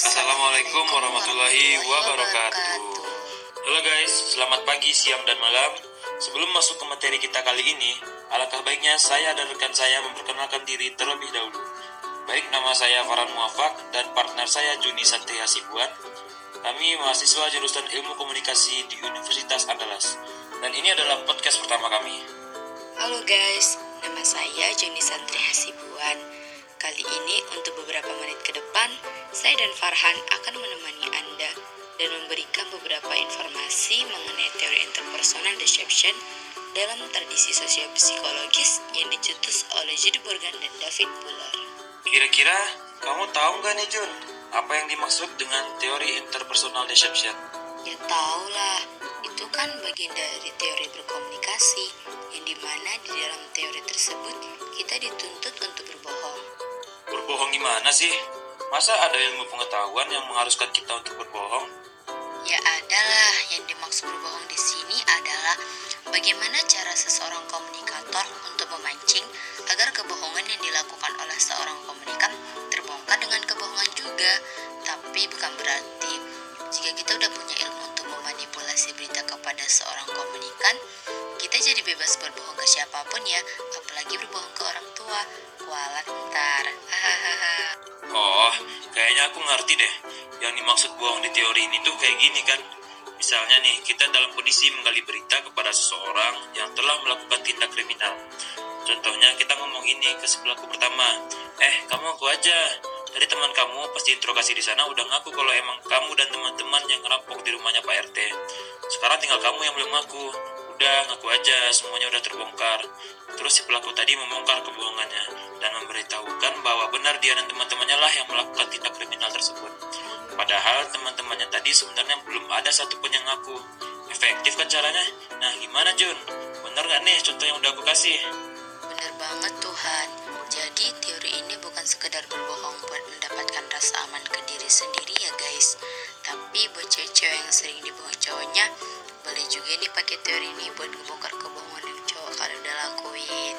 Assalamualaikum warahmatullahi wabarakatuh. Halo guys, selamat pagi, siang, dan malam. Sebelum masuk ke materi kita kali ini, alangkah baiknya saya dan rekan saya memperkenalkan diri terlebih dahulu. Baik nama saya Farhan Muafak dan partner saya Juni Satria Sibuan. Kami mahasiswa jurusan Ilmu Komunikasi di Universitas Andalas. Dan ini adalah podcast pertama kami. Halo guys, nama saya Joni Santri Hasibuan. Kali ini untuk beberapa menit ke depan, saya dan Farhan akan menemani Anda dan memberikan beberapa informasi mengenai teori interpersonal deception dalam tradisi sosiopsikologis yang dicetus oleh Judy Morgan dan David Buller. Kira-kira kamu tahu nggak nih Jun, apa yang dimaksud dengan teori interpersonal deception? Ya tau lah, itu kan bagian dari teori berkomunikasi yang di mana di dalam teori tersebut kita dituntut untuk. Berbohong gimana sih? Masa ada ilmu pengetahuan yang mengharuskan kita untuk berbohong? Ya adalah yang dimaksud berbohong di sini adalah bagaimana cara seseorang komunikator untuk memancing agar kebohongan yang dilakukan oleh seorang komunikan terbongkar dengan kebohongan juga. Tapi bukan berarti jika kita udah punya ilmu untuk memanipulasi berita kepada seorang komunikan, jadi bebas berbohong ke siapa pun ya, apalagi berbohong ke orang tua. Kualat ntar. Oh, kayaknya aku ngerti deh. Yang dimaksud bohong di teori ini tuh kayak gini kan. Misalnya nih, kita dalam kondisi menggali berita kepada seseorang yang telah melakukan tindak kriminal. Contohnya kita ngomong ini ke si pelaku pertama. Eh, kamu aku aja. Dari teman kamu pasti interogasi di sana udah ngaku kalau emang kamu dan teman-teman yang ngerampok di rumahnya Pak RT. Sekarang tinggal kamu yang belum ngaku. Udah ngaku aja, semuanya udah terbongkar. Terus si pelaku tadi membongkar kebohongannya dan memberitahukan bahwa benar dia dan teman-temannya lah yang melakukan tindak kriminal tersebut. Padahal teman-temannya tadi sebenarnya belum ada satupun yang ngaku. Efektif kan caranya? Nah gimana Jun? Bener gak nih contoh yang udah aku kasih? Bener banget Tuhan. Jadi teori ini bukan sekedar berbohong buat mendapatkan rasa aman ke diri sendiri ya guys. Tapi buat cewek-cewek yang sering dibohong cowoknya, boleh juga nih pakai teori ini buat ngebongkar kebohongan yang cowok kalian udah lakuin.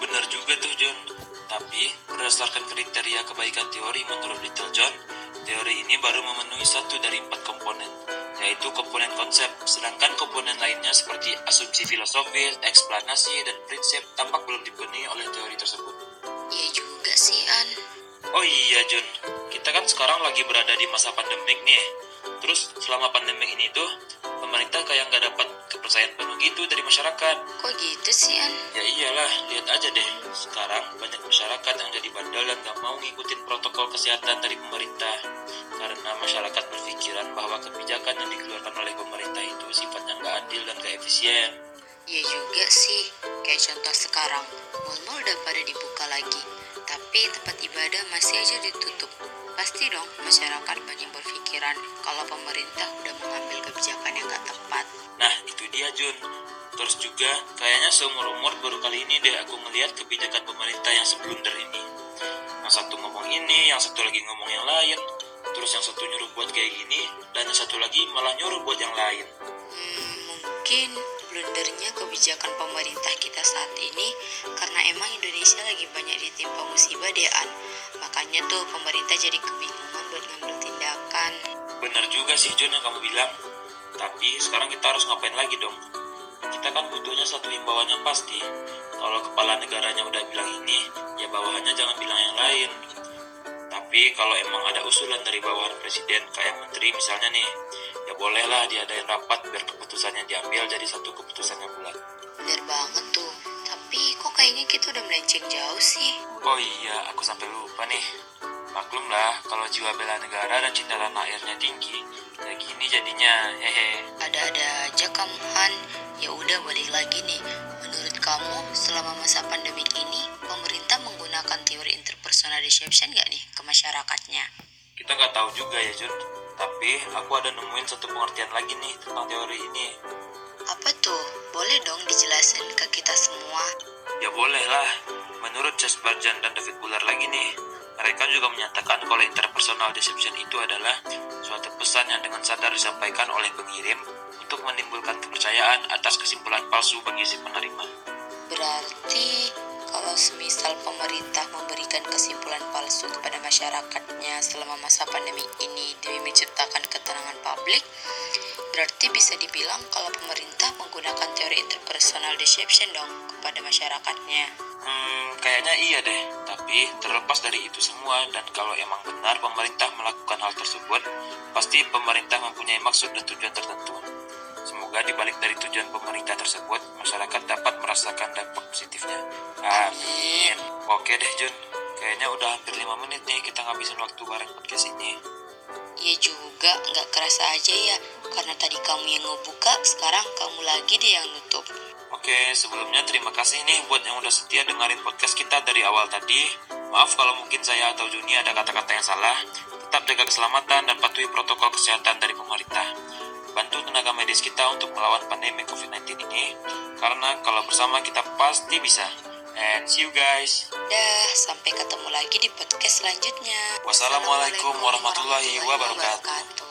Bener juga tuh John. Tapi berdasarkan kriteria kebaikan teori menurut Little John, teori ini baru memenuhi satu dari empat komponen, yaitu komponen konsep, sedangkan komponen lainnya seperti asumsi filosofis, eksplanasi, dan prinsip tampak belum dipenuhi oleh teori tersebut. Iya juga sih An. Oh iya Jun, kita kan sekarang lagi berada di masa pandemik nih. Terus selama pandemik ini tuh, pemerintah kayak nggak dapat kepercayaan penuh gitu dari masyarakat. Kok gitu sih An? Ya iyalah, lihat aja deh. Sekarang banyak masyarakat yang jadi bandel dan gak mau ngikutin protokol kesehatan dari pemerintah. Karena masyarakat berpikiran bahwa kebijakan yang dikeluarkan oleh pemerintah itu sifatnya nggak adil dan gak efisien. Iya juga sih. Kayak contoh sekarang, mal-mal udah pada dibuka lagi. Tapi tempat ibadah masih aja ditutup. Pasti dong masyarakat banyak berpikiran kalau pemerintah udah mengambil kebijakan yang gak tepat. Nah, itu dia Jun. Terus juga, kayaknya seumur-umur baru kali ini deh aku ngelihat kebijakan pemerintah yang seblunder ini. Yang satu ngomong ini, yang satu lagi ngomong yang lain. Terus yang satu nyuruh buat kayak gini, dan yang satu lagi malah nyuruh buat yang lain. Hmm, mungkin blundernya kebijakan pemerintah kita saat ini karena emang Indonesia lagi banyak ditimpa musibah deh An. Makanya tuh pemerintah jadi kebingungan buat ngambil tindakan. Bener juga sih Jun yang kamu bilang. Tapi sekarang kita harus ngapain lagi dong? Kita kan butuhnya satu himbauan yang pasti. Kalau kepala negaranya udah bilang ini, ya bawahannya jangan bilang yang lain. Tapi kalau emang ada usulan dari bawahan presiden kayak menteri misalnya nih, bolehlah diadain rapat biar keputusannya diambil jadi satu keputusan yang bulat. Bener banget tuh. Tapi kok kayaknya kita udah melenceng jauh sih. Oh iya, aku sampai lupa nih. Maklum lah, kalau jiwa bela negara dan cinta tanah airnya tinggi, ya gini jadinya, hehe. Ada-ada aja kamu Han. Ya udah balik lagi nih. Menurut kamu selama masa pandemik ini pemerintah menggunakan teori interpersonal deception nggak nih ke masyarakatnya? Kita nggak tahu juga ya Jun. Tapi aku ada nemuin satu pengertian lagi nih tentang teori ini. Apa tuh? Boleh dong dijelasin ke kita semua? Ya boleh lah. Menurut Chess Barjan dan David Buller lagi nih, mereka juga menyatakan kalau interpersonal deception itu adalah suatu pesan yang dengan sadar disampaikan oleh pengirim untuk menimbulkan kepercayaan atas kesimpulan palsu bagi si penerima. Berarti kalau semisal pemerintah memberikan kesimpulan palsu kepada masyarakatnya selama masa pandemi ini demi menciptakan ketenangan publik, berarti bisa dibilang kalau pemerintah menggunakan teori interpersonal deception dong kepada masyarakatnya. Hmm, kayaknya iya deh. Tapi terlepas dari itu semua dan kalau emang benar pemerintah melakukan hal tersebut, pasti pemerintah mempunyai maksud dan tujuan tertentu. Semoga dibalik dari tujuan pemerintah tersebut, masyarakat dapat merasakan dampak positifnya. Amin. Oke deh Jun, kayaknya udah hampir 5 menit nih kita ngabisin waktu bareng podcast ini. Ya juga, nggak kerasa aja ya, karena tadi kamu yang ngebuka, sekarang kamu lagi deh yang nutup. Oke, sebelumnya terima kasih nih buat yang udah setia dengerin podcast kita dari awal tadi. Maaf kalau mungkin saya atau Juni ada kata-kata yang salah. Tetap jaga keselamatan dan patuhi protokol kesehatan dari pemerintah. Bantu tenaga medis kita untuk melawan pandemi COVID-19 ini. Karena kalau bersama kita pasti bisa. And see you guys. Dah, sampai ketemu lagi di podcast selanjutnya. Wassalamualaikum warahmatullahi wabarakatuh.